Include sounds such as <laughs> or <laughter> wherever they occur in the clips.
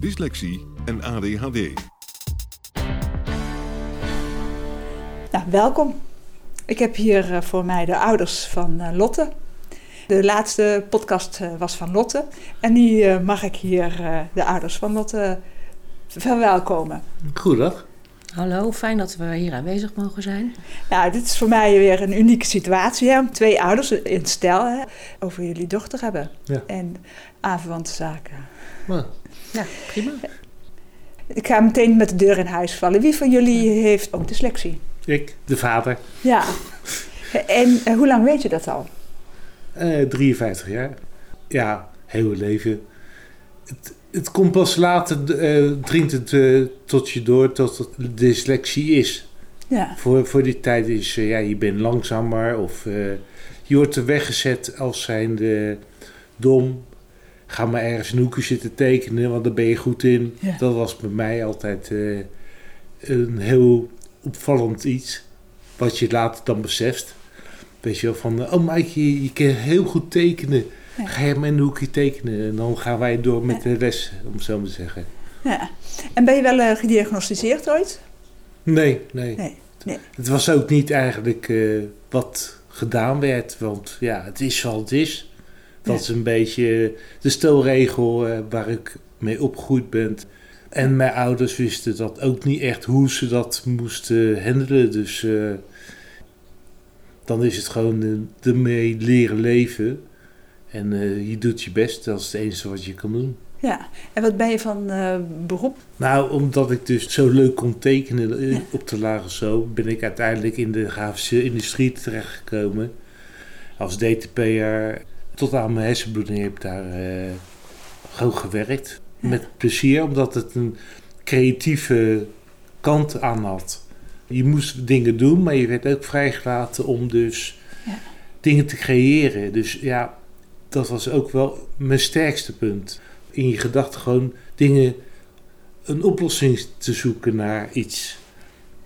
dyslexie en ADHD. Nou, welkom. Ik heb hier uh, voor mij de ouders van uh, Lotte. De laatste podcast uh, was van Lotte. En nu mag ik hier de ouders van Lotte verwelkomen. Goedendag. Hallo, fijn dat we hier aanwezig mogen zijn. Nou, dit is voor mij weer een unieke situatie. Hè, om twee ouders in stijl hè, over jullie dochter hebben. Ja. En aanverwante zaken. Nou, Ja, prima. Ik ga meteen met de deur in huis vallen. Wie van jullie heeft ook dyslexie? ik, de vader, Ja. En uh, hoe lang weet je dat al? eh 53 jaar. Ja, heel leven. Het, het komt pas later, eh, dringt het eh, tot je door dat het dyslexie is. Ja. Voor, voor die tijd is, eh, ja, je bent langzamer of eh, je wordt er weggezet als zijnde dom. Ga maar ergens een hoekje zitten tekenen, want daar ben je goed in. Ja. Dat was bij mij altijd eh, een heel opvallend iets. Wat je later dan beseft. Weet je wel, van, oh Mike, je, je kan heel goed tekenen. Ja. Ga je maar een hoekje tekenen. En dan gaan wij door met Ja. de les, om het zo maar te zeggen. ja. En ben je wel eh, gediagnosticeerd ooit? Nee, nee. Nee. nee. Het was ook niet eigenlijk eh, wat gedaan werd. Want ja, het is wat het is. Dat is een beetje de stelregel eh, waar ik mee opgegroeid ben. En mijn ouders wisten dat ook niet echt hoe ze dat moesten handelen. Dus eh, dan is het gewoon eh, ermee leren leven. En je doet je best. Dat is het enige wat je kan doen. Ja. En wat ben je van eh, beroep? Nou, omdat ik dus zo leuk kon tekenen Ja. op de lagere school, ben ik uiteindelijk in de grafische industrie terechtgekomen. Als DTP'er. Tot aan mijn hersenbloeding heb ik daar eh, gewoon gewerkt. Met plezier, omdat het een creatieve kant aan had. Je moest dingen doen, maar je werd ook vrijgelaten om dus Ja. dingen te creëren. Dus ja, dat was ook wel mijn sterkste punt. In je gedachten gewoon dingen, een oplossing te zoeken naar iets.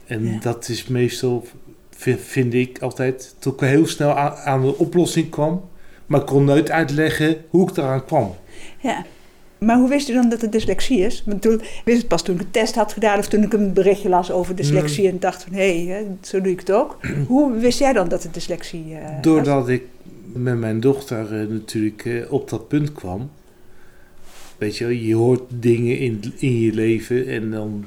En Ja. dat is meestal, vi- vind ik altijd, tot ik heel snel aan, aan de oplossing kwam. Maar ik kon nooit uitleggen hoe ik eraan kwam. Ja. Maar hoe wist u dan dat het dyslexie is? Want toen wist het pas toen ik een test had gedaan of toen ik een berichtje las over dyslexie en dacht van hé, hey, zo doe ik het ook. <clears throat> hoe wist jij dan dat het dyslexie was? Doordat ik met mijn dochter eh, natuurlijk eh, op dat punt kwam. Weet je, je hoort dingen in, in je leven en dan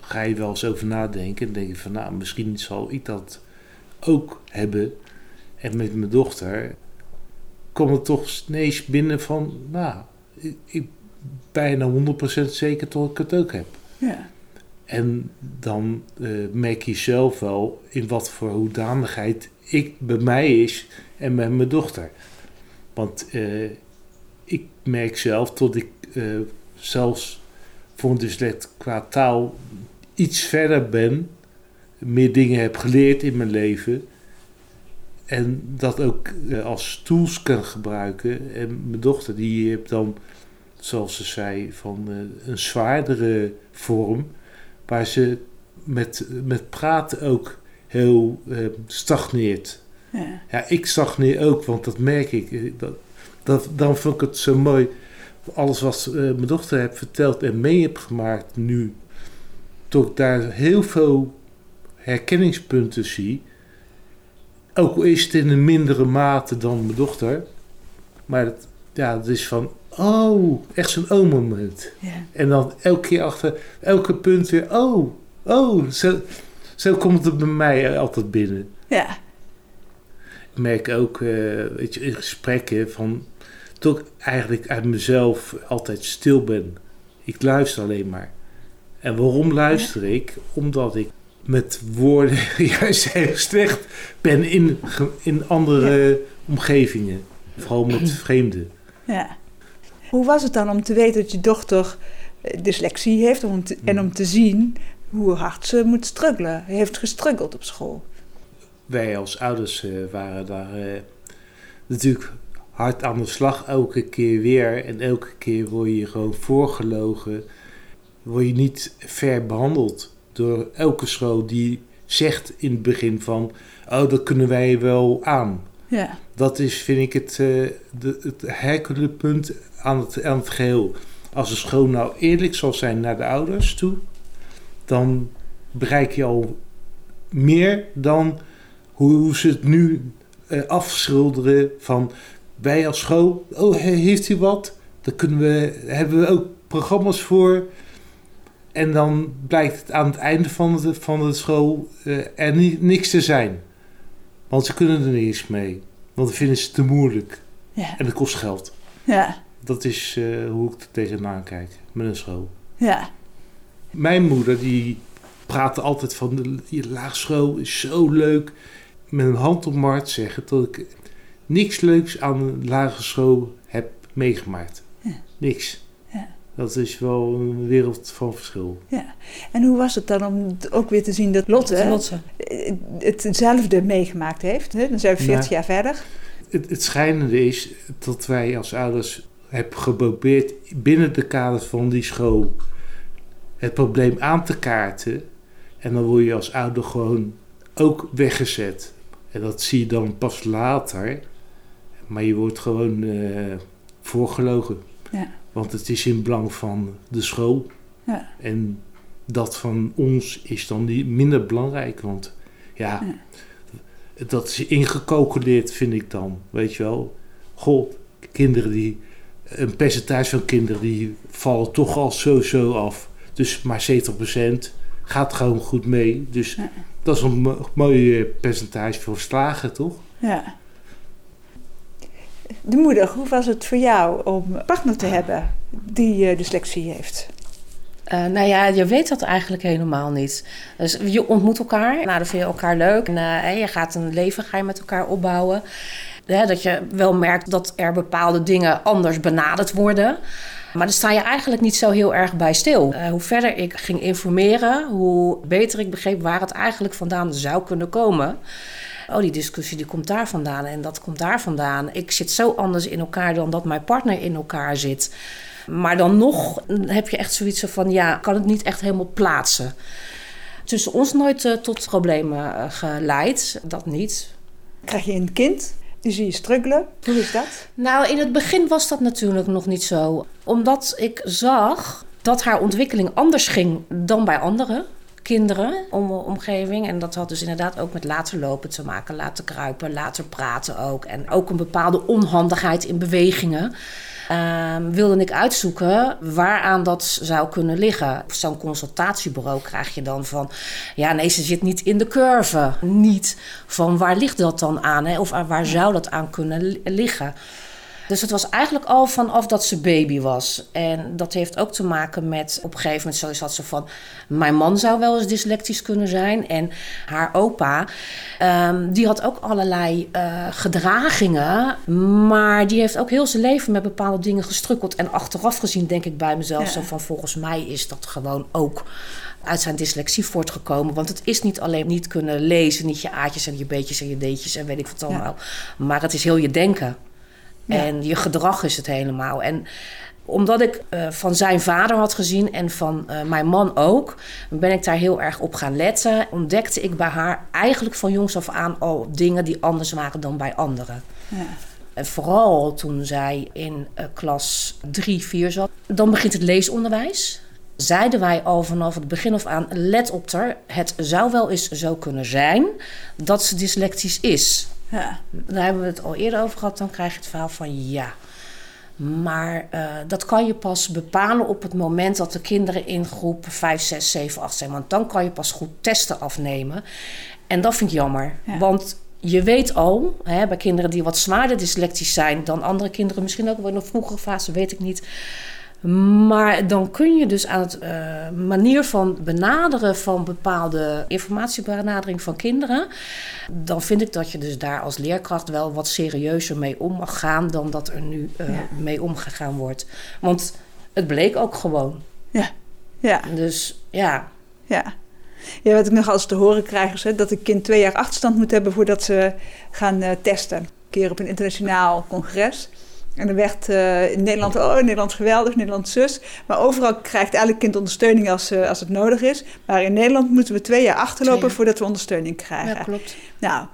ga je wel eens over nadenken. En denk je van, nou, misschien zal ik dat ook hebben. En met mijn dochter kwam het toch ineens binnen van, nou, ik, ik bijna 100% zeker dat ik het ook heb. Ja. En dan eh, merk je zelf wel in wat voor hoedanigheid ik bij mij is en met mijn dochter. Want eh, ik merk zelf dat ik eh, zelfs voor een dyslect qua taal iets verder ben, meer dingen heb geleerd in mijn leven. En dat ook eh, als tools kan gebruiken. En mijn dochter die heeft dan, zoals ze zei, van eh, een zwaardere vorm waar ze met, met praten ook heel eh, stagneert. Ja. Ja, ik stagneer ook, want dat merk ik. Dat, dat, dan vond ik het zo mooi. Alles wat mijn dochter heeft verteld en mee heb gemaakt nu. Ik daar heel veel herkenningspunten zie. Ook al is het in een mindere mate dan mijn dochter. Maar het, ja, het is van, oh, echt zo'n oh-moment. Ja. En dan elke keer achter elke punt weer, oh, oh. Zo, zo komt het bij mij altijd binnen. Ja. Ik merk ook, eh, weet je, in gesprekken van toch eigenlijk uit mezelf altijd stil ben. Ik luister alleen maar. En waarom luister ik? Omdat ik met woorden <laughs> juist heel slecht ben in, in andere omgevingen. Vooral met <clears throat> vreemden. ja. Hoe was het dan om te weten dat je dochter eh, dyslexie heeft om te- en om te zien hoe hard ze moet struggelen? Heeft gestruggeld op school. Wij als ouders eh, waren daar eh, natuurlijk hard aan de slag elke keer weer. En elke keer word je gewoon voorgelogen. Word je niet fair behandeld door elke school die zegt in het begin van... Oh, dat kunnen wij wel aan. Ja. Dat is, vind ik, het, de, het heikele punt aan het, aan het geheel. Als een school nou eerlijk zal zijn naar de ouders toe... dan bereik je al meer dan hoe, hoe ze het nu eh, afschilderen van... wij als school, oh, he- heeft u wat? Daar kunnen we, hebben we ook programma's voor... En dan blijkt het aan het einde van de, van de school eh, er ni- niks te zijn. Want ze kunnen er niks mee. Want dan vinden ze het te moeilijk. Ja. En dat kost geld. Ja. Dat is eh, hoe ik er tegenaan kijk met een school. Ja. Mijn moeder die praatte altijd van de die laagschool is zo leuk. Met een hand op mijn hart zeggen dat ik niks leuks aan een lagere school heb meegemaakt. Ja. Niks. Ja. Dat is wel een wereld van verschil. En hoe was het dan om ook weer te zien dat Lotte Lotte. eh, hetzelfde meegemaakt heeft? Hè? Dan zijn we 40 Ja. jaar verder. Het, het schijnende is dat wij als ouders hebben geprobeerd binnen de kaders van die school het probleem aan te kaarten. En dan word je als ouder gewoon ook weggezet. En dat zie je dan pas later. Maar je wordt gewoon eh voorgelogen. Ja. Want het is in belang van de school. Ja. En dat van ons is dan niet minder belangrijk. Want ja, dat is ingecalculeerd, vind ik dan. Weet je wel. Goh, kinderen die. Een percentage van kinderen die vallen toch al sowieso af. Dus maar 70% gaat gewoon goed mee. Dus Ja. dat is een mo- mooi percentage voor slagen, toch? Ja. De moeder, hoe was het voor jou om een partner te hebben die eh, dyslexie heeft? Eh, nou ja, je weet dat eigenlijk helemaal niet. Dus je ontmoet elkaar. Nou, dan vind je elkaar leuk. En eh, je gaat een leven ga je met elkaar opbouwen. Dat je wel merkt dat er bepaalde dingen anders benaderd worden. Maar daar sta je eigenlijk niet zo heel erg bij stil. Hoe verder ik ging informeren, hoe beter ik begreep waar het eigenlijk vandaan zou kunnen komen. Oh, die discussie die komt daar vandaan en dat komt daar vandaan. Ik zit zo anders in elkaar dan dat mijn partner in elkaar zit. Maar dan nog heb je echt zoiets van, ja, kan het niet echt helemaal plaatsen. Tussen ons nooit eh, tot problemen eh, geleid, dat niet. Krijg je een kind, die zie je struggelen. Hoe is dat? Nou, in het begin was dat natuurlijk nog niet zo. Omdat ik zag dat haar ontwikkeling anders ging dan bij andere kinderen om de omgeving. En dat had dus inderdaad ook met laten lopen te maken, laten kruipen, later praten ook. En ook een bepaalde onhandigheid in bewegingen. Ehm, wilde ik uitzoeken waaraan dat zou kunnen liggen. Zo'n consultatiebureau krijg je dan van... ja, nee, ze zit niet in de curve. Niet van waar ligt dat dan aan? Hè? Of waar zou dat aan kunnen li- liggen? Dus het was eigenlijk al vanaf dat ze baby was. En dat heeft ook te maken met... op een gegeven moment zo zat ze van... mijn man zou wel eens dyslectisch kunnen zijn. En haar opa, ehm, die had ook allerlei eh, gedragingen. Maar die heeft ook heel zijn leven met bepaalde dingen gestrukkeld. En achteraf gezien denk ik bij mezelf Ja. zo van... volgens mij is dat gewoon ook uit zijn dyslexie voortgekomen. Want het is niet alleen niet kunnen lezen... niet je aatjes en je beetjes en je deetjes en weet ik wat Ja. allemaal. Maar het is heel je denken. Ja. En je gedrag is het helemaal. En omdat ik eh, van zijn vader had gezien en van eh, mijn man ook, ben ik daar heel erg op gaan letten. Ontdekte ik bij haar eigenlijk van jongs af aan al dingen die anders waren dan bij anderen. Ja. En vooral toen zij in eh, klas 3, 4 zat, dan begint het leesonderwijs. Zeiden wij al vanaf het begin af aan: let op haar, het zou wel eens zo kunnen zijn dat ze dyslectisch is. Ja. Daar hebben we het al eerder over gehad. Dan krijg je het verhaal van ja. Maar uh, dat kan je pas bepalen op het moment dat de kinderen in groep 5, 6, 7, 8 zijn. Want dan kan je pas goed testen afnemen. En dat vind ik jammer. Ja. Want je weet al, hè, bij kinderen die wat zwaarder dyslectisch zijn dan andere kinderen, misschien ook wel in een vroegere fase, weet ik niet. Maar dan kun je dus aan het uh, manier van benaderen van bepaalde informatiebenadering van kinderen. Dan vind ik dat je dus daar als leerkracht wel wat serieuzer mee om mag gaan dan dat er nu uh, ja. mee omgegaan wordt. Want het bleek ook gewoon. Ja. Ja. Dus ja. Ja. Ja, wat ik nog als te horen krijg is hè, dat een kind twee jaar achterstand moet hebben voordat ze gaan uh, testen. Een keer op een internationaal congres. En er werd uh, in Nederland, oh, Nederland geweldig, Nederland zus. Maar overal krijgt elk kind ondersteuning als, uh, als het nodig is. Maar in Nederland moeten we twee jaar achterlopen twee. voordat we ondersteuning krijgen. Ja, klopt. Nou,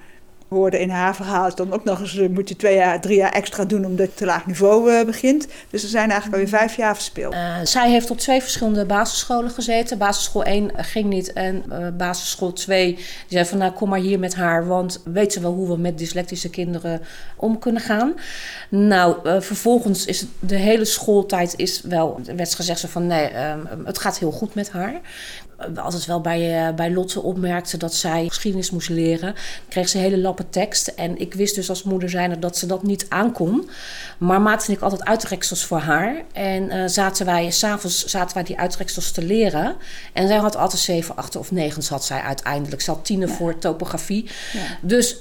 hoorde in haar verhaal dan ook nog eens uh, moet je twee jaar, drie jaar extra doen omdat je te laag niveau uh, begint. Dus er zijn eigenlijk alweer vijf jaar verspeeld. Uh, zij heeft op twee verschillende basisscholen gezeten. Basisschool 1 ging niet en basisschool 2 die zei van nou kom maar hier met haar, want weet ze wel hoe we met dyslectische kinderen om kunnen gaan. Nou, vervolgens is de hele schooltijd is wel, werd gezegd van nee, het gaat heel goed met haar altijd wel bij, uh, bij Lotte opmerkte dat zij geschiedenis moest leren. kreeg ze hele lappen tekst. En ik wist dus als moeder zijnde dat ze dat niet aankon. Maar maakte ik altijd uitreksels voor haar. En uh, zaten wij, s'avonds zaten wij die uitreksels te leren. En zij had altijd zeven, acht of negen had zij uiteindelijk. Ze had tienen ja. voor topografie. Ja. Dus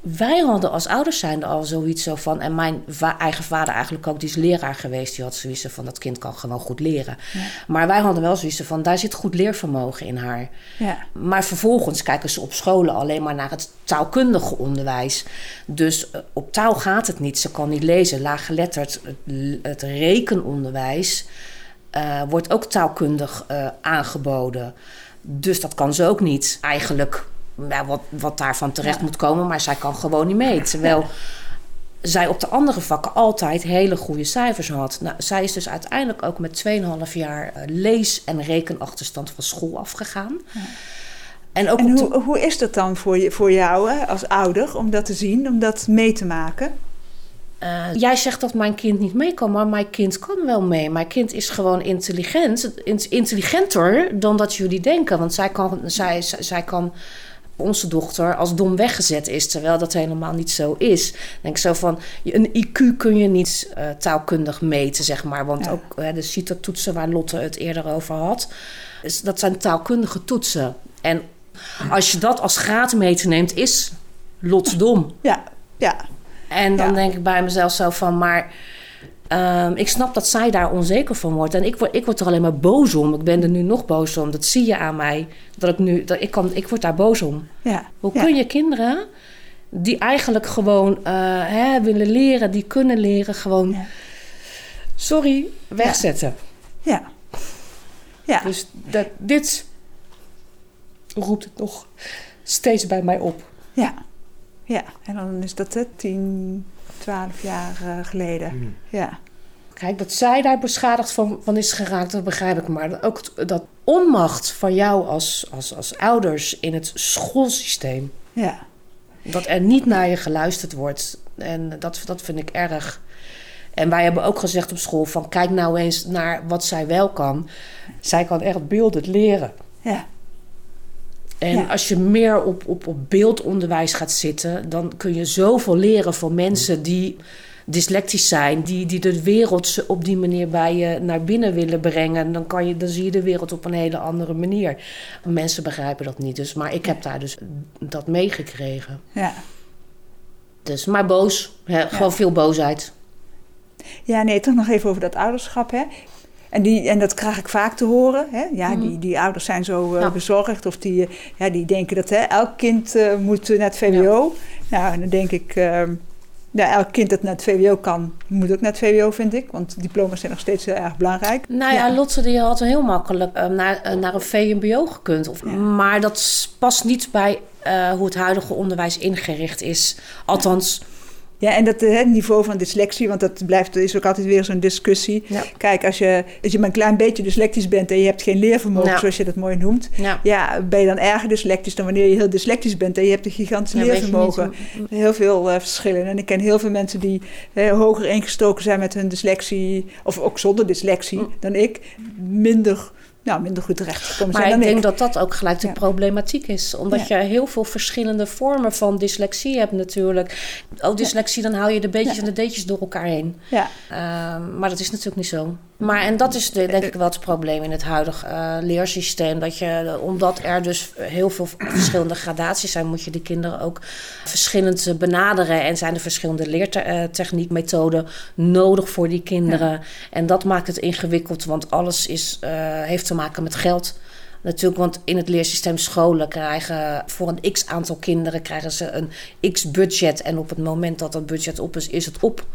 wij hadden als ouders zijn al zoiets zo van... en mijn va eigen vader eigenlijk ook, die is leraar geweest... die had zoiets van, dat kind kan gewoon goed leren. Ja. Maar wij hadden wel zoiets van, daar zit goed leervermogen in haar. Ja. Maar vervolgens kijken ze op scholen alleen maar naar het taalkundige onderwijs. Dus uh, op taal gaat het niet. Ze kan niet lezen, laaggeletterd. Het, het rekenonderwijs uh, wordt ook taalkundig uh, aangeboden. Dus dat kan ze ook niet eigenlijk ja, wat, wat daarvan terecht ja. moet komen, maar zij kan gewoon niet mee. Terwijl zij op de andere vakken altijd hele goede cijfers had. Nou, zij is dus uiteindelijk ook met 2,5 jaar uh, lees- en rekenachterstand van school afgegaan. Ja. En, ook en hoe, de... hoe is dat dan voor, je, voor jou hè, als ouder om dat te zien, om dat mee te maken? Uh, jij zegt dat mijn kind niet mee kan, maar mijn kind kan wel mee. Mijn kind is gewoon intelligent, intelligenter dan dat jullie denken. Want zij kan, zij, zij kan onze dochter als dom weggezet is, terwijl dat helemaal niet zo is. denk ik zo van, een IQ kun je niet uh, taalkundig meten, zeg maar. Want ja. ook uh, de CITO-toetsen waar Lotte het eerder over had, is, dat zijn taalkundige toetsen. En als je dat als graadmeter neemt, is Lot dom. Ja, ja. En dan ja. denk ik bij mezelf zo van, maar... Um, ik snap dat zij daar onzeker van wordt. En ik word, ik word er alleen maar boos om. Ik ben er nu nog boos om. Dat zie je aan mij. Dat ik nu, dat ik, kan, ik word daar boos om. Ja. Hoe ja. kun je kinderen die eigenlijk gewoon uh, hè, willen leren, die kunnen leren, gewoon, ja. sorry, wegzetten? Ja. ja. Dus dat, dit roept het nog steeds bij mij op. Ja. Ja, en dan is dat het tien, twaalf jaar uh, geleden. Mm. Ja. Kijk, dat zij daar beschadigd van, van is geraakt, dat begrijp ik. Maar ook dat onmacht van jou als, als, als ouders in het schoolsysteem. Ja. Dat er niet naar je geluisterd wordt. En dat, dat vind ik erg. En wij hebben ook gezegd op school van kijk nou eens naar wat zij wel kan. Zij kan echt beeldend leren. Ja. En ja. als je meer op, op, op beeldonderwijs gaat zitten, dan kun je zoveel leren van mensen die dyslectisch zijn, die, die de wereld op die manier bij je naar binnen willen brengen. Dan, kan je, dan zie je de wereld op een hele andere manier. Mensen begrijpen dat niet, dus, maar ik heb daar dus dat meegekregen. Ja. Dus, maar boos, hè, ja. gewoon veel boosheid. Ja, nee, toch nog even over dat ouderschap. Hè. En, die, en dat krijg ik vaak te horen. Hè? Ja, mm. die, die ouders zijn zo uh, ja. bezorgd. Of die, ja, die denken dat hè, elk kind uh, moet naar het VWO. Ja. Nou, dan denk ik... Uh, ja, elk kind dat naar het VWO kan, moet ook naar het VWO, vind ik. Want diploma's zijn nog steeds heel erg belangrijk. Nou ja, ja. Lotte die had heel makkelijk uh, naar, uh, naar een VMBO gekund. Of, ja. Maar dat past niet bij uh, hoe het huidige onderwijs ingericht is. Althans, Ja, en dat het niveau van dyslexie, want dat blijft, is ook altijd weer zo'n discussie. Ja. Kijk, als je, als je maar een klein beetje dyslectisch bent en je hebt geen leervermogen, Ja. zoals je dat mooi noemt, Ja. ja, ben je dan erger dyslectisch dan wanneer je heel dyslectisch bent en je hebt een gigantisch Ja, leervermogen. Heel veel eh, verschillen. En ik ken heel veel mensen die eh, hoger ingestoken zijn met hun dyslexie, of ook zonder dyslexie, Mm. dan ik, minder, nou, minder goed terechtgekomen Maar zijn ik dan denk ik. dat dat ook gelijk de Ja. problematiek is. Omdat je heel veel verschillende vormen van dyslexie hebt natuurlijk. Oh, dyslexie, dan haal je de beetjes en de deetjes door elkaar heen. Ja, Ehm, maar dat is natuurlijk niet zo. Maar en dat is de, denk ik wel het probleem in het huidige eh, leersysteem. Dat je, omdat er dus heel veel verschillende gradaties zijn, moet je de kinderen ook verschillend eh, benaderen. En zijn er verschillende leertechniekmethoden nodig voor die kinderen. En dat maakt het ingewikkeld, want alles is, eh, heeft te maken met geld. Natuurlijk, want in het leersysteem scholen krijgen voor een x aantal kinderen krijgen ze een x budget. En op het moment dat dat budget op is, is het op.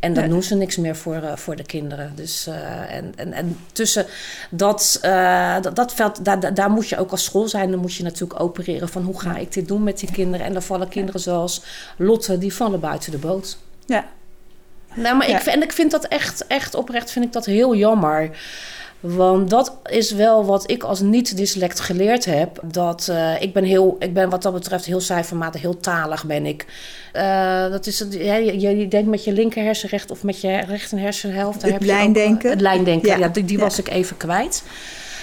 En dan Ja. doen ze niks meer voor, eh, voor de kinderen. Dus, eh, en, en, en tussen dat, eh, dat, dat veld, daar, daar- daar moet je ook als school zijn. Dan moet je natuurlijk opereren van hoe ga ik dit doen met die kinderen. En dan vallen kinderen zoals Lotte, die vallen buiten de boot. ja. Nou, maar Ja. ik, en ik vind dat echt, echt oprecht vind ik dat heel jammer. Want dat is wel wat ik als niet-dyslect geleerd heb. Dat eh, ik ben heel, ik ben wat dat betreft heel cijfermatig, heel talig ben ik. Eh, dat is, ja, je, je denkt met je linker hersenrecht of met je rechter hersenhelft. Het ook- lijndenken. het lijndenken, ja, Ja. die, die Ja. was ik even kwijt.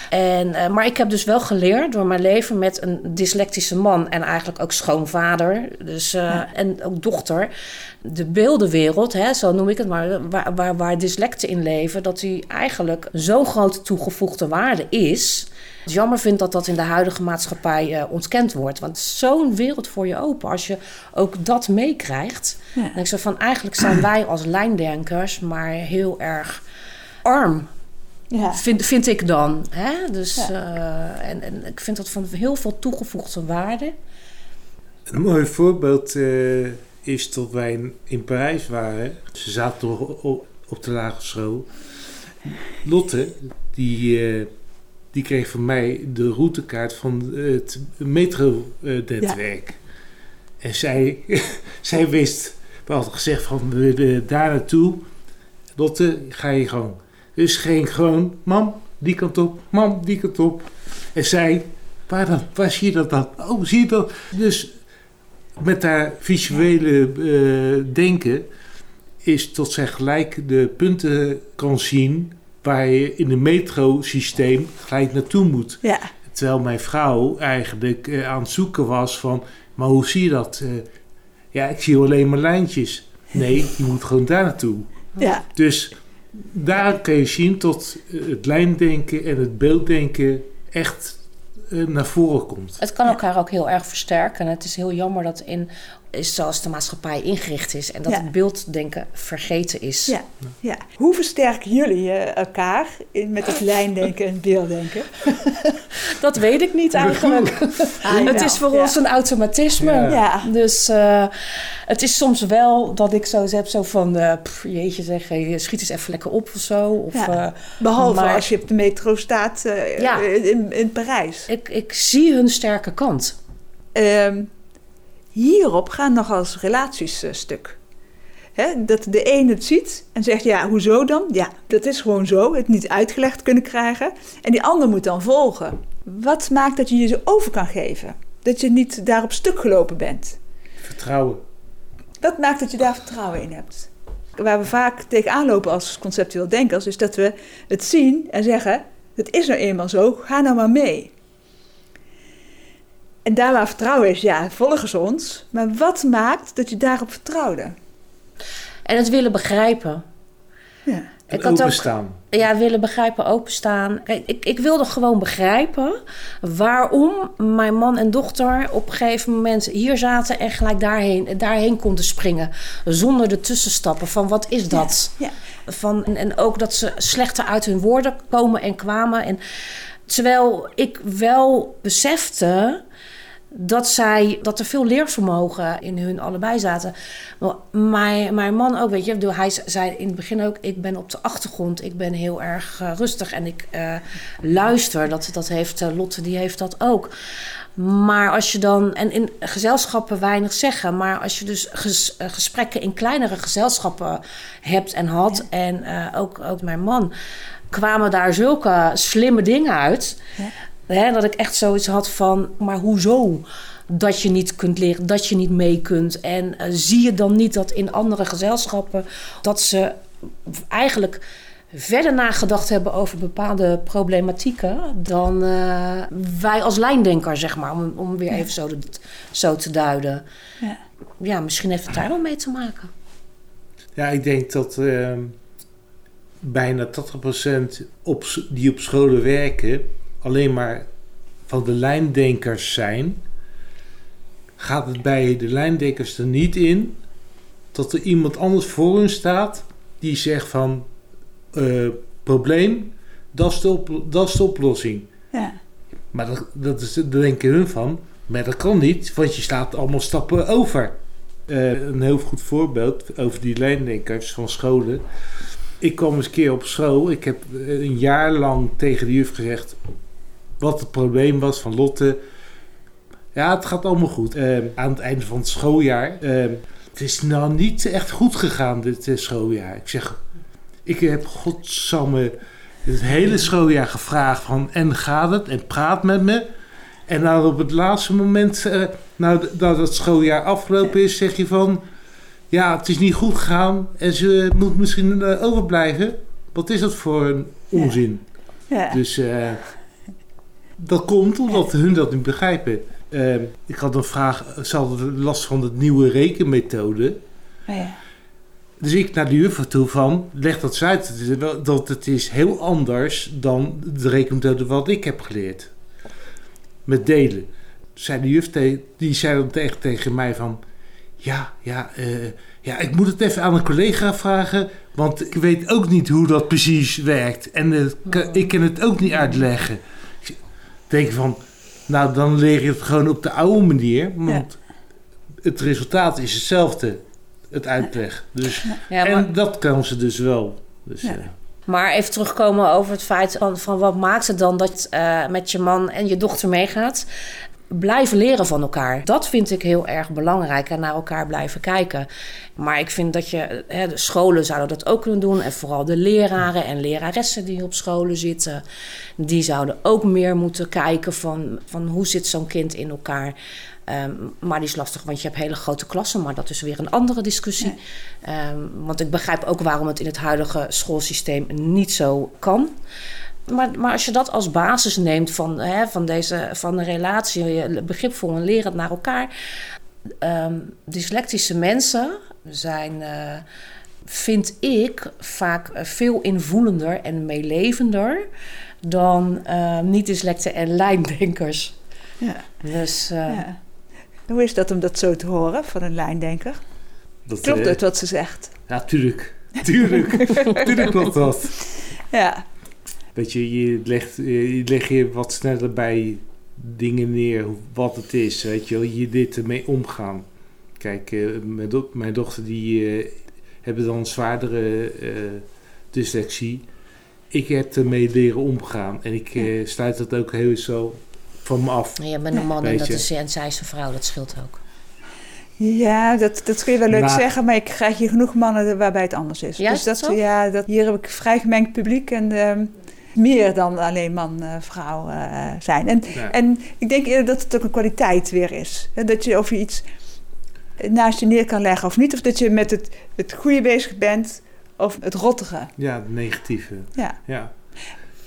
En, eh, maar ik heb dus wel geleerd door mijn leven met een dyslectische man en eigenlijk ook schoonvader dus, eh, Ja. en ook dochter. De beeldenwereld, hè, zo noem ik het maar, waar, waar, waar dyslecten in leven, dat die eigenlijk zo'n grote toegevoegde waarde is. Het jammer vind dat dat in de huidige maatschappij eh, ontkend wordt. Want zo'n wereld voor je open als je ook dat meekrijgt. Ja. En ik zeg van eigenlijk zijn wij als lijndenkers maar heel erg arm ja. Vind, vind ik dan. Hè? Dus, Ja. eh, en, en ik vind dat van heel veel toegevoegde waarde. Een mooi voorbeeld eh, is dat wij in, Parijs waren. Ze zaten nog op, op de lagere school. Lotte, die, eh, die kreeg van mij de routekaart van het metro-netwerk. En zij, <laughs> zij wist, we hadden gezegd van daar naartoe. Lotte, ga je gang. Dus ging gewoon, mam, die kant op, mam, die kant op. En zij, waar? Waar zie je dat dan? Oh, zie je dat? Dus met haar visuele eh, denken is tot zij gelijk de punten kan zien waar je in het metrosysteem gelijk naartoe moet. ja. Terwijl mijn vrouw eigenlijk eh, aan het zoeken was van, maar hoe zie je dat? Eh, ja, ik zie alleen maar lijntjes. <laughs> Nee, je moet gewoon daar naartoe. ja. Dus daar kun je zien tot eh, het lijndenken en het beelddenken echt eh, naar voren komt. Het kan elkaar ook heel erg versterken. En het is heel jammer dat in is zoals de maatschappij ingericht is en dat Ja. het beelddenken vergeten is. Ja. Ja. Hoe versterken jullie eh, elkaar in, met het lijndenken en het beelddenken? <laughs> Dat weet ik niet eigenlijk. <laughs> Ah, het jawel. is voor Ja. ons een automatisme. Ja. Ja. Dus eh, het is soms wel dat ik zo heb, zo van, eh, pff, jeetje zeg, hey, schiet eens even lekker op of zo. Of, Ja. eh, Behalve Maar- als je op de metro staat Ja. in, in Parijs. ik, ik zie hun sterke kant. Ehm, hierop gaan nogal eens relaties stuk. Hè, dat de een het ziet en zegt, ja, hoezo dan? Ja, dat is gewoon zo, het niet uitgelegd kunnen krijgen. En die ander moet dan volgen. Wat maakt dat je je zo over kan geven? Dat je niet daarop stuk gelopen bent? Vertrouwen. Wat maakt dat je daar vertrouwen in hebt? Waar we vaak tegenaan lopen als conceptueel denkers, is dat we het zien en zeggen: Het is nou eenmaal zo, ga nou maar mee. En daar waar vertrouwen is, ja, volgen ze ons. Maar wat maakt dat je daarop vertrouwde? En het willen begrijpen. Ja, Ik had ook Openstaan. ja, willen begrijpen, openstaan. Kijk, ik, ik wilde gewoon begrijpen waarom mijn man en dochter op een gegeven moment hier zaten en gelijk daarheen, daarheen konden springen. Zonder de tussenstappen van wat is dat? ja, Van, en, en ook dat ze slechter uit hun woorden komen en kwamen. En terwijl ik wel besefte dat, zij, dat er veel leervermogen in hun allebei zaten. Maar mijn, mijn man ook, weet je, hij zei in het begin ook: Ik ben op de achtergrond, ik ben heel erg uh, rustig en ik uh, luister. Dat, dat heeft uh, Lotte, die heeft dat ook. Maar als je dan, en in gezelschappen weinig zeggen, maar als je dus ges, gesprekken in kleinere gezelschappen hebt en had, ja. en ook, ook mijn man, kwamen daar zulke slimme dingen uit. Ja. Hè, dat ik echt zoiets had van, maar hoezo? Dat je niet kunt leren, dat je niet mee kunt. En uh, zie je dan niet dat in andere gezelschappen dat ze eigenlijk verder nagedacht hebben over bepaalde problematieken dan uh, wij als lijndenker, zeg maar, om, om weer even zo, zo te duiden. Ja. ja, misschien heeft het daar wel mee te maken. Ja, ik denk dat uh, bijna 80% op, die op scholen werken alleen maar van de lijndenkers zijn, gaat het bij de lijndenkers er niet in dat er iemand anders voor hun staat die zegt van uh, probleem, dat is de, op, dat is de oplossing. Ja. Maar dat, dat is, daar denken hun van, maar dat kan niet, want je staat allemaal stappen over. Uh, een heel goed voorbeeld over die lijndenkers van scholen. Ik kwam eens een keer op school. Ik heb een jaar lang tegen de juf gezegd: wat het probleem was van Lotte. Ja, het gaat allemaal goed. Uh, aan het einde van het schooljaar. Uh, het is nou niet echt goed gegaan, dit uh, schooljaar. Ik zeg, ik heb godsamme het hele schooljaar gevraagd van... en gaat het? En praat met me. En dan op het laatste moment, nou dat het schooljaar afgelopen is, zeg je van... Ja, het is niet goed gegaan en ze moet misschien overblijven. Wat is dat voor een onzin? Ja. Ja. Dus dat komt omdat hun dat niet begrijpen. Uh, ik had een vraag, ze hadden last van de nieuwe rekenmethode. Oh ja. Dus ik naar de juffrouw toe van, leg dat eens uit. Dat het is heel anders dan de rekenmethode wat ik heb geleerd. Met delen. Zei de juf, die zei dan tegen, tegen mij van... Ja, ja, uh, ja, ik moet het even aan een collega vragen... want ik weet ook niet hoe dat precies werkt. En uh, ik kan het ook niet uitleggen denk van, nou dan leer je het gewoon op de oude manier. Want het resultaat is hetzelfde, het uitleg. Dus, ja, maar, en dat kan ze dus wel. Dus, ja. uh, maar even terugkomen over het feit van, van wat maakt het dan dat je uh, met je man en je dochter meegaat blijven leren van elkaar. Dat vind ik heel erg belangrijk en naar elkaar blijven kijken. Maar ik vind dat je, hè, de scholen zouden dat ook kunnen doen. En vooral de leraren en leraressen die op scholen zitten, die zouden ook meer moeten kijken van, van hoe zit zo'n kind in elkaar. Um, maar die is lastig, want je hebt hele grote klassen, maar dat is weer een andere discussie. Ja. Um, want ik begrijp ook waarom het in het huidige schoolsysteem niet zo kan. Maar, maar als je dat als basis neemt van, hè, van, deze, van een relatie, je begripvol en lerend naar elkaar. Um, dyslectische mensen zijn, uh, vind ik, vaak veel invoelender en meelevender dan uh, niet-dyslecten en lijndenkers. Ja. Dus, uh, ja. Hoe is dat om dat zo te horen van een lijndenker? Dat, klopt het wat ze zegt? Ja, tuurlijk. Tuurlijk. <laughs> tuurlijk klopt dat. Ja. Weet je, je legt, je leg je wat sneller bij dingen neer wat het is. Weet je, je dit ermee omgaan. Kijk, uh, mijn, do mijn, dochter die uh, hebben dan zwaardere uh, dyslexie. Ik heb ermee leren omgaan. En ik ja. sluit dat ook heel zo van me af. Ja, je bent een man en, dat is, en zij is een vrouw, dat scheelt ook. Ja, dat, dat kun je wel leuk maar, zeggen, maar ik krijg hier genoeg mannen waarbij het anders is. Ja, dus dat, zo? ja, dat, hier heb ik vrij gemengd publiek en uh, meer dan alleen man-vrouw uh, uh, zijn. En, ja. en ik denk eerder dat het ook een kwaliteit weer is. Hè? Dat je of je iets naast je neer kan leggen of niet, of dat je met het, het goede bezig bent of het rottige. Ja, het negatieve. Ja. ja.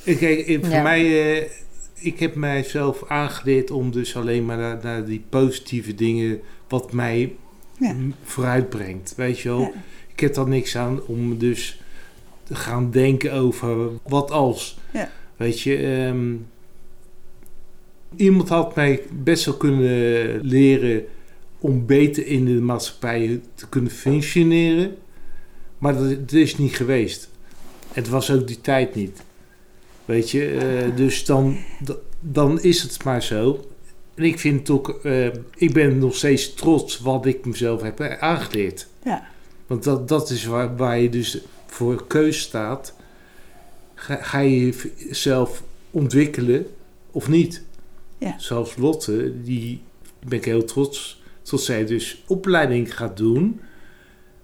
Kijk, voor ja. mij, uh, ik heb mijzelf aangeleerd om dus alleen maar naar, naar die positieve dingen, wat mij ja. vooruit brengt. Weet je wel, ik heb daar niks aan om dus gaan denken over wat als. Weet je, um, iemand had mij best wel kunnen leren om beter in de maatschappij te kunnen functioneren. Maar dat, dat is niet geweest. Het was ook die tijd niet. Weet je, uh, dus dan, dan is het maar zo. En ik vind ook, eh, ik ben nog steeds trots wat ik mezelf heb aangeleerd. Ja. Want dat, dat is waar, waar je dus voor keus staat. Ga, ga je jezelf ontwikkelen of niet? Ja. Zoals Lotte, die ben ik heel trots tot zij dus opleiding gaat doen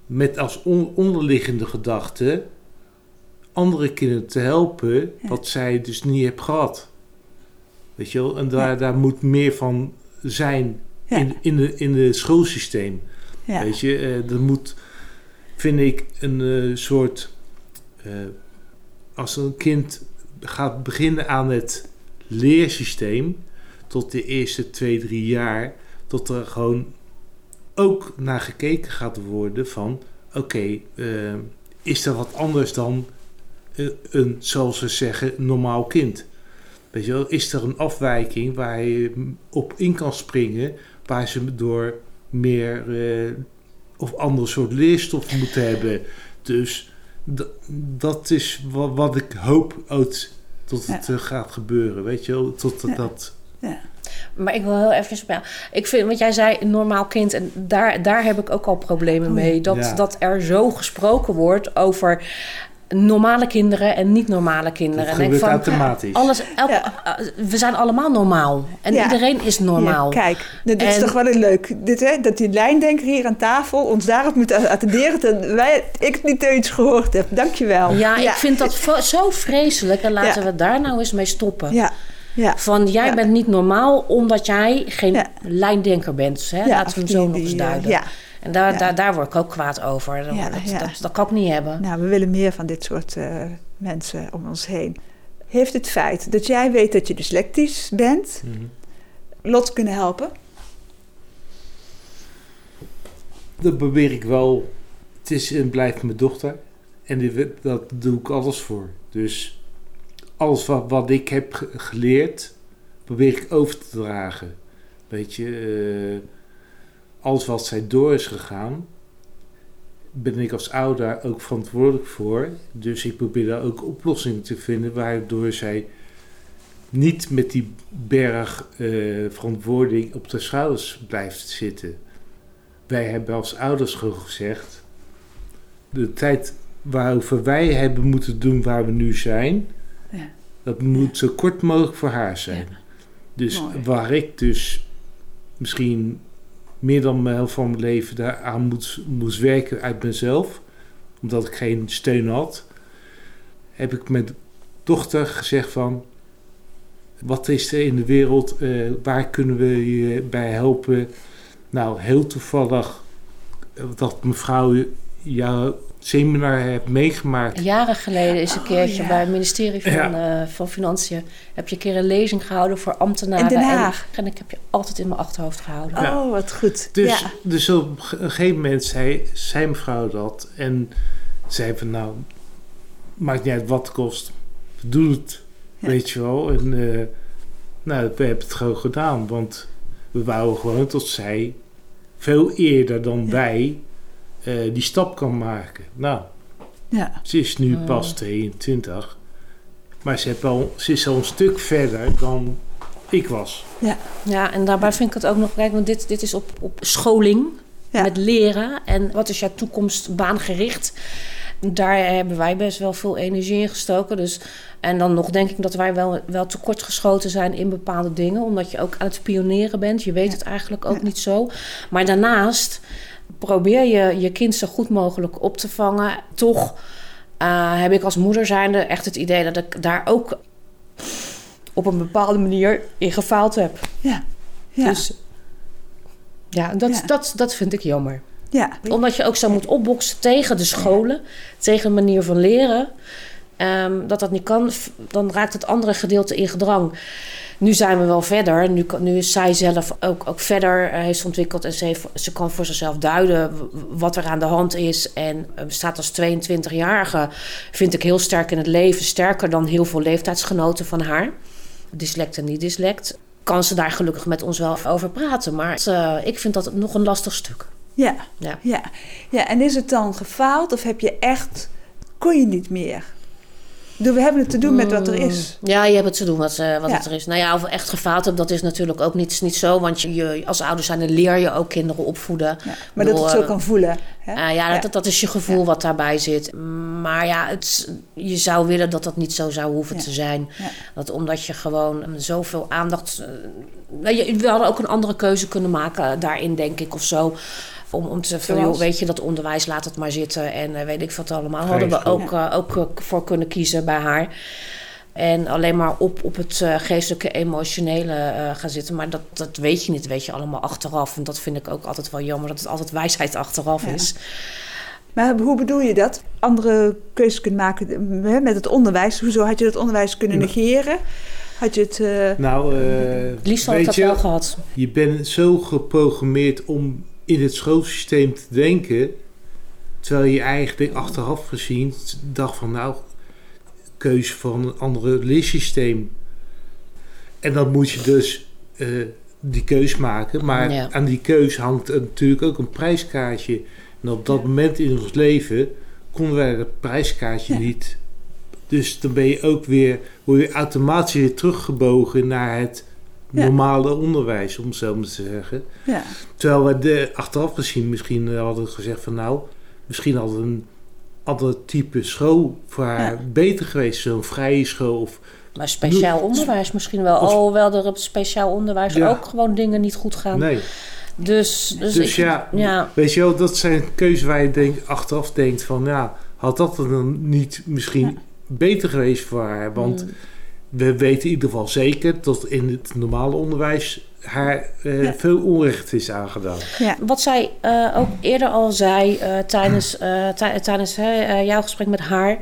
met als on- onderliggende gedachte andere kinderen te helpen Ja. wat zij dus niet heeft gehad. Weet je wel? En daar, daar moet meer van zijn in, in, de, in het schoolsysteem. Weet je, eh, er moet, vind ik, een eh, soort. eh, als een kind gaat beginnen aan het leersysteem, tot de eerste twee, drie jaar, tot er gewoon ook naar gekeken gaat worden van: oké, eh, is er wat anders dan een, zoals ze zeggen, normaal kind? Weet je wel, is er een afwijking waar je op in kan springen, waar ze door meer of ander soort leerstof moeten hebben. Dus dat is wat, wat ik hoop uit tot het Ja. eh, gaat gebeuren, weet je wel, tot Ja. dat. Maar ik wil heel even op jou. Ik vind, want jij zei een normaal kind, en daar, daar heb ik ook al problemen Oh, mee. Dat, ja. dat er zo gesproken wordt over normale kinderen en niet normale kinderen. Dat En ik gebeurt van, automatisch. alles, elk- Ja. eh, we zijn allemaal normaal. En Ja. iedereen is normaal. Ja, kijk, dit is toch wel een leuk. Dit, hè, dat die lijndenker hier aan tafel ons daarop moet attenderen. Dat wij, ik niet iets gehoord heb. Dankjewel. Ja, ik vind dat zo vreselijk. En laten Ja. we daar nou eens mee stoppen. Ja, ja. Van jij Ja. bent niet normaal omdat jij geen Ja. lijndenker bent. Hè? ja, Laten we hem die- zo nog eens eh, duiden. En daar, Ja. daar, daar word ik ook kwaad over. Dat, Ja, dat, ja. Dat, dat kan ik niet hebben. nou, we willen meer van dit soort eh, mensen om ons heen. Heeft het feit dat jij weet dat je dyslectisch bent, Mhm. Lot kunnen helpen? Dat probeer ik wel. Het is en blijft mijn dochter. En die, dat doe ik alles voor. Dus alles wat, wat ik heb ge- geleerd, probeer ik over te dragen. Weet je, eh, alles wat zij door is gegaan, ben ik als ouder ook verantwoordelijk voor. Dus ik probeer daar ook oplossingen te vinden waardoor zij niet met die berg eh, verantwoording op de schouders blijft zitten. Wij hebben als ouders gezegd: de tijd waarover wij hebben moeten doen waar we nu zijn, Ja. dat moet zo kort mogelijk voor haar zijn. Dus Mooi. waar ik dus misschien meer dan de helft van mijn leven daaraan moet, moest werken uit mezelf, omdat ik geen steun had, heb ik mijn dochter gezegd van, wat is er in de wereld, eh, waar kunnen we je bij helpen? Nou, heel toevallig eh, dat mevrouw jouw seminar hebt meegemaakt. Jaren geleden is een Oh, keertje ja. bij het ministerie van, Ja. eh, van Financiën... heb je een keer een lezing gehouden voor ambtenaren. In Den En- Haag. En, ik heb je altijd in mijn achterhoofd gehouden. Ja. Oh, wat goed. Dus, ja. dus op een gegeven moment zei, zei mevrouw dat. En zei van nou, maakt niet uit wat het kost. Doe het. Ja. Weet je wel. En eh, nou, we hebben het gewoon gedaan. Want we wouden gewoon tot zij veel eerder dan Ja. wij eh, die stap kan maken. Nou, ja. ze is nu pas 22. Maar ze, heeft al, ze is al een stuk verder dan ik was. Ja, en daarbij vind ik het ook nog belangrijk... want dit, dit is op, op scholing, Ja. met leren. En wat is jouw toekomst baangericht? Daar hebben wij best wel veel energie in gestoken. Dus, en dan nog denk ik dat wij wel, wel tekortgeschoten zijn in bepaalde dingen. Omdat je ook aan het pioneren bent. Je weet Ja. het eigenlijk ook Ja. niet zo. Maar daarnaast probeer je je kind zo goed mogelijk op te vangen. Toch eh, heb ik als moeder zijnde echt het idee dat ik daar ook op een bepaalde manier in gefaald heb. Ja. Ja. Dus ja, dat, Ja. Dat, dat vind ik jammer. ja. Omdat je ook zo moet opboksen tegen de scholen, tegen een manier van leren. Ehm, dat dat niet kan, dan raakt het andere gedeelte in gedrang. Nu zijn we wel verder. Nu, nu is zij zelf ook, ook verder eh, heeft ontwikkeld. En ze, heeft, ze kan voor zichzelf duiden wat er aan de hand is. En eh, staat als 22-jarige, vind ik heel sterk in het leven. Sterker dan heel veel leeftijdsgenoten van haar. Dyslect en niet-dyslect. Kan ze daar gelukkig met ons wel over praten. Maar eh, ik vind dat nog een lastig stuk. Ja. Ja. Ja. ja, en is het dan gefaald of heb je echt, kon je niet meer? We hebben het te doen met wat er is. Mm, Ja, je hebt het te doen wat, eh, wat Ja. er is. Nou ja, of echt gefaald hebben, dat is natuurlijk ook niet, is niet zo. Want je, als ouder zijn, dan leer je ook kinderen opvoeden. Ja, maar dat het zo eh, kan voelen. Hè? Ah, ja, dat, dat is je gevoel wat daarbij zit. Maar ja, het, je zou willen dat dat niet zo zou hoeven Ja. te zijn. Ja. Dat omdat je gewoon zoveel aandacht... eh, nou, we hadden ook een andere keuze kunnen maken daarin, denk ik, of zo. Om, om te zeggen, van, joh, weet je, dat onderwijs, laat het maar zitten. En eh, weet ik wat allemaal. Hadden we ook, eh, ook eh, voor kunnen kiezen bij haar. En alleen maar op, op het geestelijke, emotionele eh, gaan zitten. Maar dat, dat weet je niet, dat weet je allemaal achteraf. En dat vind ik ook altijd wel jammer, dat het altijd wijsheid achteraf Ja. is. Maar hoe bedoel je dat? Andere keuzes kunnen maken hè, met het onderwijs. Hoezo had je dat onderwijs kunnen Ja. negeren? Had je het... eh, Nou, eh, Het liefst had ik dat je, wel gehad. je bent zo geprogrammeerd om in het schoolsysteem te denken, terwijl je eigenlijk achteraf gezien dacht van nou, keuze van een andere leersysteem. En dan moet je dus eh, die keus maken, maar Ja. aan die keus hangt natuurlijk ook een prijskaartje. En op dat moment in ons leven konden wij dat prijskaartje Ja. niet. Dus dan ben je ook weer, word je automatisch weer teruggebogen naar het. Normale onderwijs, om het zo maar te zeggen. ja. Terwijl we de, achteraf gezien misschien eh, hadden gezegd van nou, misschien had een ander type school voor haar Ja. beter geweest. Zo'n vrije school of Maar speciaal onderwijs misschien wel. Of- Alhoewel er op speciaal onderwijs Ja. ook gewoon dingen niet goed gaan. nee. Dus, dus, Dus ik- ja, ja. Weet je wel, dat zijn keuzes waar je denk, achteraf denkt van ja, had dat dan niet misschien Ja. beter geweest voor haar? Want Mm. We weten in ieder geval zeker dat in het normale onderwijs haar eh, Ja. veel onrecht is aangedaan. ja. Wat zij eh, ook eerder al zei eh, tijdens, eh, tij- tijdens hè, eh, jouw gesprek met haar.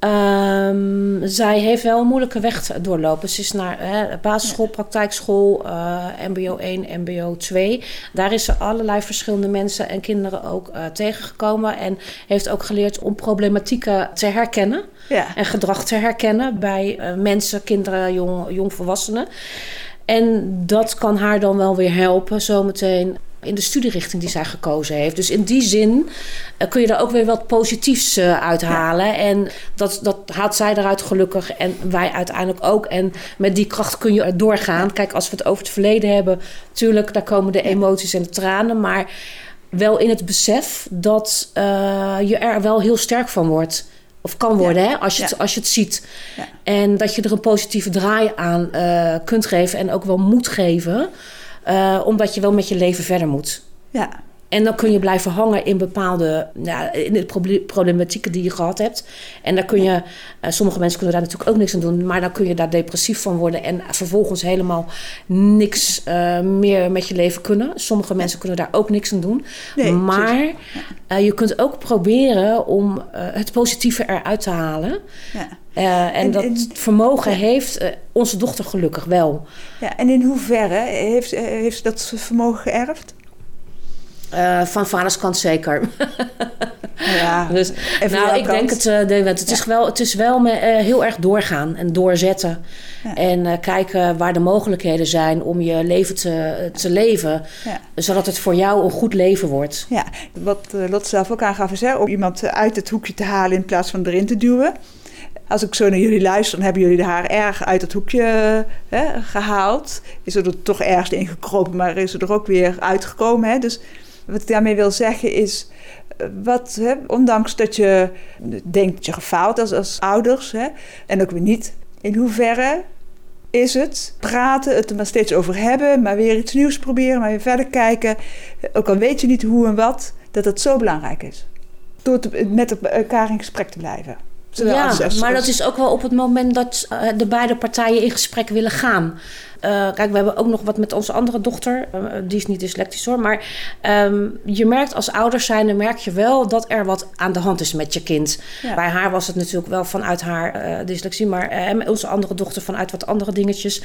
Ehm, zij heeft wel een moeilijke weg doorlopen. Ze is naar hè, basisschool, praktijkschool, eh, MBO 1, MBO 2. Daar is ze allerlei verschillende mensen en kinderen ook eh, tegengekomen. En heeft ook geleerd om problematieken te herkennen ja. en gedrag te herkennen bij eh, mensen, kinderen, jong, jongvolwassenen. En dat kan haar dan wel weer helpen zometeen in de studierichting die zij gekozen heeft. Dus in die zin eh, kun je daar ook weer wat positiefs eh, uithalen. En dat, dat haalt zij eruit gelukkig en wij uiteindelijk ook. En met die kracht kun je doorgaan. Kijk, als we het over het verleden hebben, tuurlijk, daar komen de emoties en de tranen. Maar wel in het besef dat eh, je er wel heel sterk van wordt. Of kan worden, hè, als, je het, als je het ziet. En dat je er een positieve draai aan kunt geven en ook wel moet geven. Eh, omdat je wel met je leven verder moet. ja. En dan kun je blijven hangen in bepaalde ja, in de proble- problematieken die je gehad hebt. En daar kun je, eh, sommige mensen kunnen daar natuurlijk ook niks aan doen, maar dan kun je daar depressief van worden en vervolgens helemaal niks eh, meer met je leven kunnen. Sommige mensen kunnen daar ook niks aan doen. Nee, maar eh, je kunt ook proberen om het positieve eruit te halen. Ja. En, En- dat en- vermogen heeft onze dochter gelukkig wel. ja. En in hoeverre heeft, heeft ze dat vermogen geërfd? Eh, van vaders kant zeker. <laughs> Ja. Dus, En van nou, ik denk het, David. Het is wel, het is wel me, eh, heel erg doorgaan en doorzetten. Ja. En kijken waar de mogelijkheden zijn om je leven te, te leven. Ja. Zodat het voor jou een goed leven wordt. Ja, wat Lot zelf ook aangaf is hè, om iemand uit het hoekje te halen in plaats van erin te duwen. Als ik zo naar jullie luister, dan hebben jullie haar erg uit het hoekje hè, gehaald. Is er toch ergens ingekropen, maar is er ook weer uitgekomen. Hè? Dus wat ik daarmee wil zeggen is, eh, wat, hè, ondanks dat je denkt dat je gefaald als, als ouders, hè, en ook weer niet, in hoeverre is het praten, het er maar steeds over hebben, maar weer iets nieuws proberen, maar weer verder kijken. Ook al weet je niet hoe en wat, dat het zo belangrijk is. Door te- met elkaar in gesprek te blijven. Zowel Ja, als- als- maar dat is ook wel op het moment dat eh, de beide partijen in gesprek willen gaan. Eh, kijk, we hebben ook nog wat met onze andere dochter. Eh, die is niet dyslectisch hoor. Maar ehm, je merkt als ouders zijn, merk je wel dat er wat aan de hand is met je kind. Ja. Bij haar was het natuurlijk wel vanuit haar eh, dyslexie, maar met onze andere dochter vanuit wat andere dingetjes.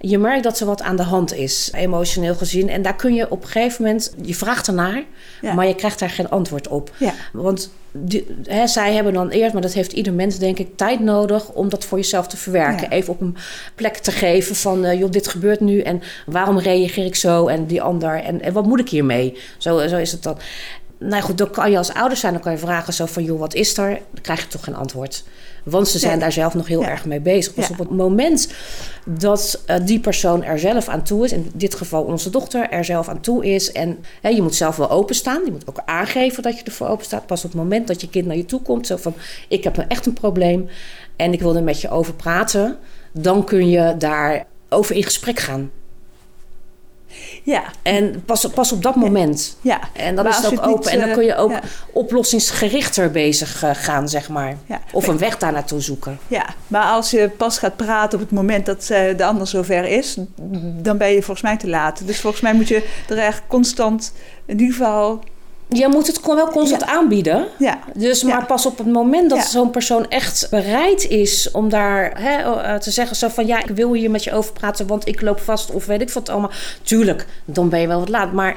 Je merkt dat er wat aan de hand is, emotioneel gezien. En daar kun je op een gegeven moment, je vraagt ernaar, Ja. maar je krijgt daar geen antwoord op. Ja. Want die, hè, zij hebben dan eerst, maar dat heeft ieder mens denk ik tijd nodig om dat voor jezelf te verwerken. Ja. Even op een plek te geven van, eh, joh, dit gebeurt nu en waarom reageer ik zo en die ander en, en wat moet ik hiermee? Zo, zo is het dan. Nou goed, dan kan je als ouder zijn, dan kan je vragen zo van, joh, wat is er? Dan krijg je toch geen antwoord. Want ze zijn Nee. daar zelf nog heel Ja. erg mee bezig. Dus Ja. op het moment dat eh, die persoon er zelf aan toe is, in dit geval onze dochter er zelf aan toe is, en hè, je moet zelf wel openstaan, je moet ook aangeven dat je ervoor open staat. Pas op het moment dat je kind naar je toe komt, zo van, ik heb nou echt een probleem en ik wil er met je over praten, dan kun je daar over in gesprek gaan. Ja, En pas, pas op dat moment. ja. En dan Maar is ook open. niet, en dan eh, kun je ook ja. oplossingsgerichter bezig eh, gaan, zeg maar. Ja. Of een weg daar naartoe zoeken. Ja, maar als je pas gaat praten op het moment dat eh, de ander zover is, dan ben je volgens mij te laat. Dus volgens mij moet je er echt constant, in ieder geval, Je moet het wel constant aanbieden. ja, Dus Ja. maar pas op het moment dat zo'n persoon echt bereid is om daar hè, eh, te zeggen zo van ja, ik wil hier met je over praten, want ik loop vast of weet ik wat allemaal. Tuurlijk, dan ben je wel wat laat. Maar,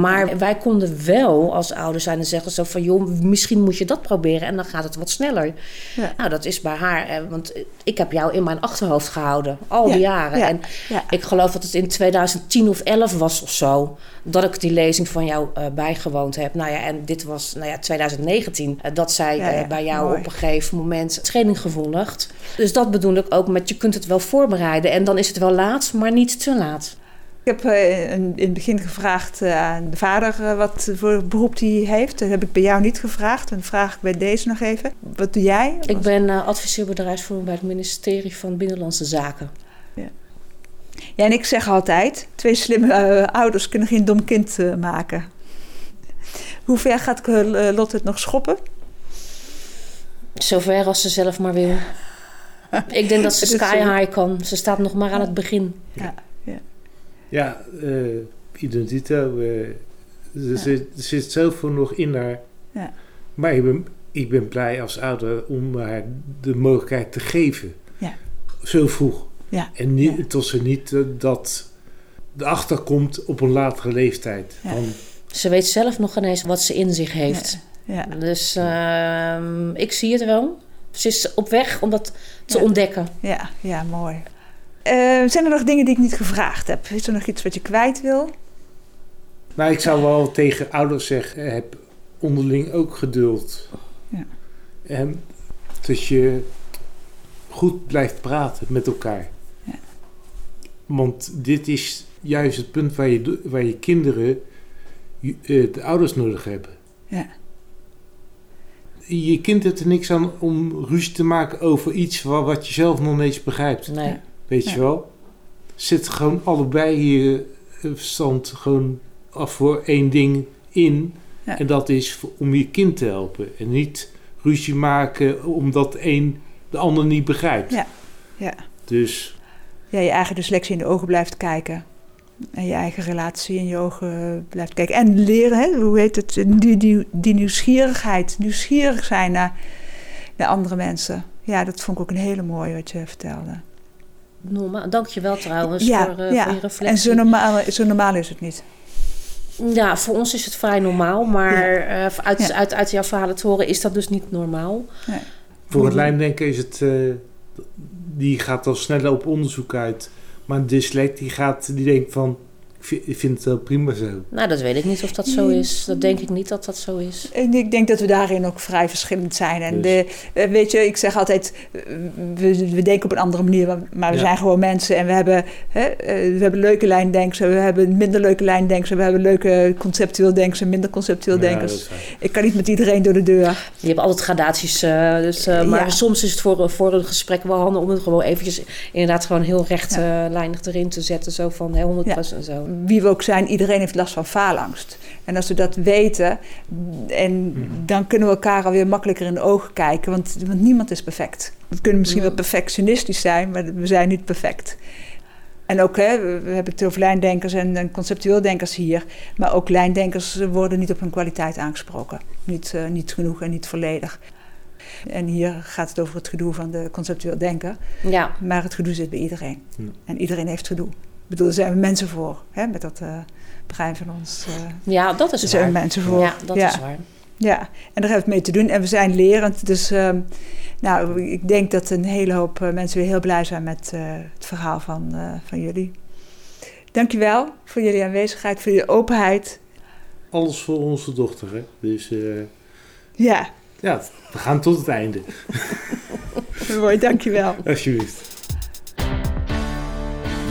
maar wij konden wel als ouders zijn en zeggen zo van joh, misschien moet je dat proberen en dan gaat het wat sneller. Ja. Nou, dat is bij haar, eh, want ik heb jou in mijn achterhoofd gehouden al die Ja, jaren. ja, En ik geloof dat het in 2010 of 11 was of zo. Dat ik die lezing van jou eh, bijgewoond heb. Nou ja, en dit was nou ja, 2019. eh, dat zij bij jou mooi. op een gegeven moment training gevoeligd. Dus dat bedoel ik ook met je kunt het wel voorbereiden. En dan is het wel laat, maar niet te laat. Ik heb eh, in, het begin gevraagd eh, aan de vader eh, wat voor beroep hij heeft. Dat heb ik bij jou niet gevraagd. En vraag ik bij deze nog even. Wat doe jij? Ik ben adviseur bedrijfsvoering bij het ministerie van Binnenlandse Zaken. Ja, en ik zeg altijd, twee slimme ouders kunnen geen dom kind maken. Hoe ver gaat Lot het nog schoppen? Zover als ze zelf maar wil. Ik denk dat ze is <laughs> sky high kan. Ze staat nog maar aan het begin. Ja, Ja, eh identiteit. eh, er, Ja. zit, er zit zoveel nog in haar. Ja. Maar ik ben, ik ben blij als ouder om haar de mogelijkheid te geven. Ja. Zo vroeg. Ja. En niet, Ja. tot ze niet eh, dat erachter komt op een latere leeftijd. Ja. Van, Ze weet zelf nog ineens wat ze in zich heeft. ja. Dus ehm, ik zie het wel. Ze is op weg om dat te Ja. ontdekken. Ja, ja, mooi. Eh, zijn er nog dingen die ik niet gevraagd heb? Is er nog iets wat je kwijt wil? nou, ik zou wel tegen ouders zeggen, heb onderling ook geduld. Ja. En dat je goed blijft praten met elkaar. Ja. Want dit is juist het punt waar je, waar je kinderen eh, de ouders nodig hebben. Ja. Je kind heeft er niks aan om ruzie te maken over iets wa- wat je zelf nog niet eens begrijpt. Nee. Ja. Weet je wel? Zet gewoon allebei je eh, verstand gewoon af voor één ding in. En dat is om je kind te helpen. En niet ruzie maken omdat een de ander niet begrijpt. Ja. Ja. Dus ja, je eigen dyslexie in de ogen blijft kijken. En je eigen relatie in je ogen blijft kijken. En leren, hè? hoe heet het? Die, die, die nieuwsgierigheid. Nieuwsgierig zijn naar, naar andere mensen. Ja, dat vond ik ook een hele mooie wat je vertelde. Normaal. Dank je wel trouwens Ja, voor, eh, ja. voor je reflectie. En zo normaal, zo normaal is het niet. Ja, voor ons is het vrij normaal. Maar eh, uit, Ja. uit, uit jouw verhalen te horen is dat dus niet normaal. voor het Mhm. lijndenken is het... eh, die gaat al sneller op onderzoek uit. Maar een dyslect die gaat... Die denkt van... Ik vind, het wel prima zo. Nou, dat weet ik niet of dat zo is. Dat denk ik niet dat dat zo is. En ik denk dat we daarin ook vrij verschillend zijn. En Dus. de, eh, weet je, ik zeg altijd, eh, we, we denken op een andere manier, maar- we Ja. zijn gewoon mensen. En we hebben, hè, eh, we hebben leuke lijndenkers, we hebben minder leuke lijndenkers, we hebben leuke conceptueel denkers en minder conceptueel denkers. Ik kan niet met iedereen door de deur. Je hebt altijd gradaties. eh, dus, eh, maar Ja. soms is het voor, voor een gesprek wel handig om het gewoon eventjes inderdaad gewoon heel rechtlijnig erin te zetten. Zo van hè, 100% zo. Wie we ook zijn, iedereen heeft last van faalangst. En als we dat weten, en Mhm. dan kunnen we elkaar alweer makkelijker in de ogen kijken. Want, want niemand is perfect. We kunnen misschien wel perfectionistisch zijn, maar we zijn niet perfect. En ook, hè, we hebben het over lijndenkers en, en conceptueel denkers hier. Maar ook lijndenkers worden niet op hun kwaliteit aangesproken. Niet, eh, niet genoeg en niet volledig. En hier gaat het over het gedoe van de conceptueel denken. Ja, Maar het gedoe zit bij iedereen. Ja. En iedereen heeft gedoe. Ik bedoel, daar zijn we mensen voor. Hè? Met dat eh brein van ons. eh ja dat is daar zijn we waar. mensen voor. Ja, dat ja. is waar. Ja, en daar hebben we het mee te doen. En we zijn lerend. Dus ehm, nou, ik denk dat een hele hoop eh, mensen weer heel blij zijn met eh, het verhaal van, eh, van jullie. Dankjewel voor jullie aanwezigheid, voor jullie openheid. alles voor onze dochter. Hè? Dus eh, Ja, ja, we gaan tot het einde. <laughs> mooi, dankjewel. Alsjeblieft.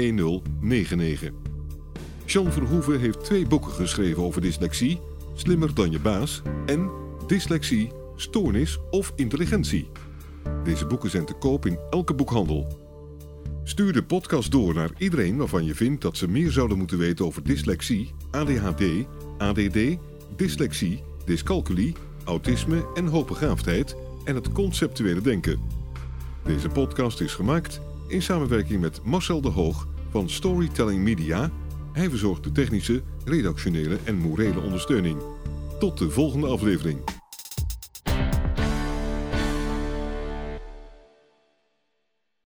1099. Jean Verhoeven heeft twee boeken geschreven over dyslexie: Slimmer dan je baas en Dyslexie, Stoornis of Intelligentie. Deze boeken zijn te koop in elke boekhandel. Stuur de podcast door naar iedereen waarvan je vindt dat ze meer zouden moeten weten over dyslexie, ADHD, ADD, dyslexie, dyscalculie, autisme en hoogbegaafdheid en het conceptuele denken. Deze podcast is gemaakt in samenwerking met Marcel de Hoog van Storytelling Media. Hij verzorgt de technische, redactionele en morele ondersteuning. Tot de volgende aflevering.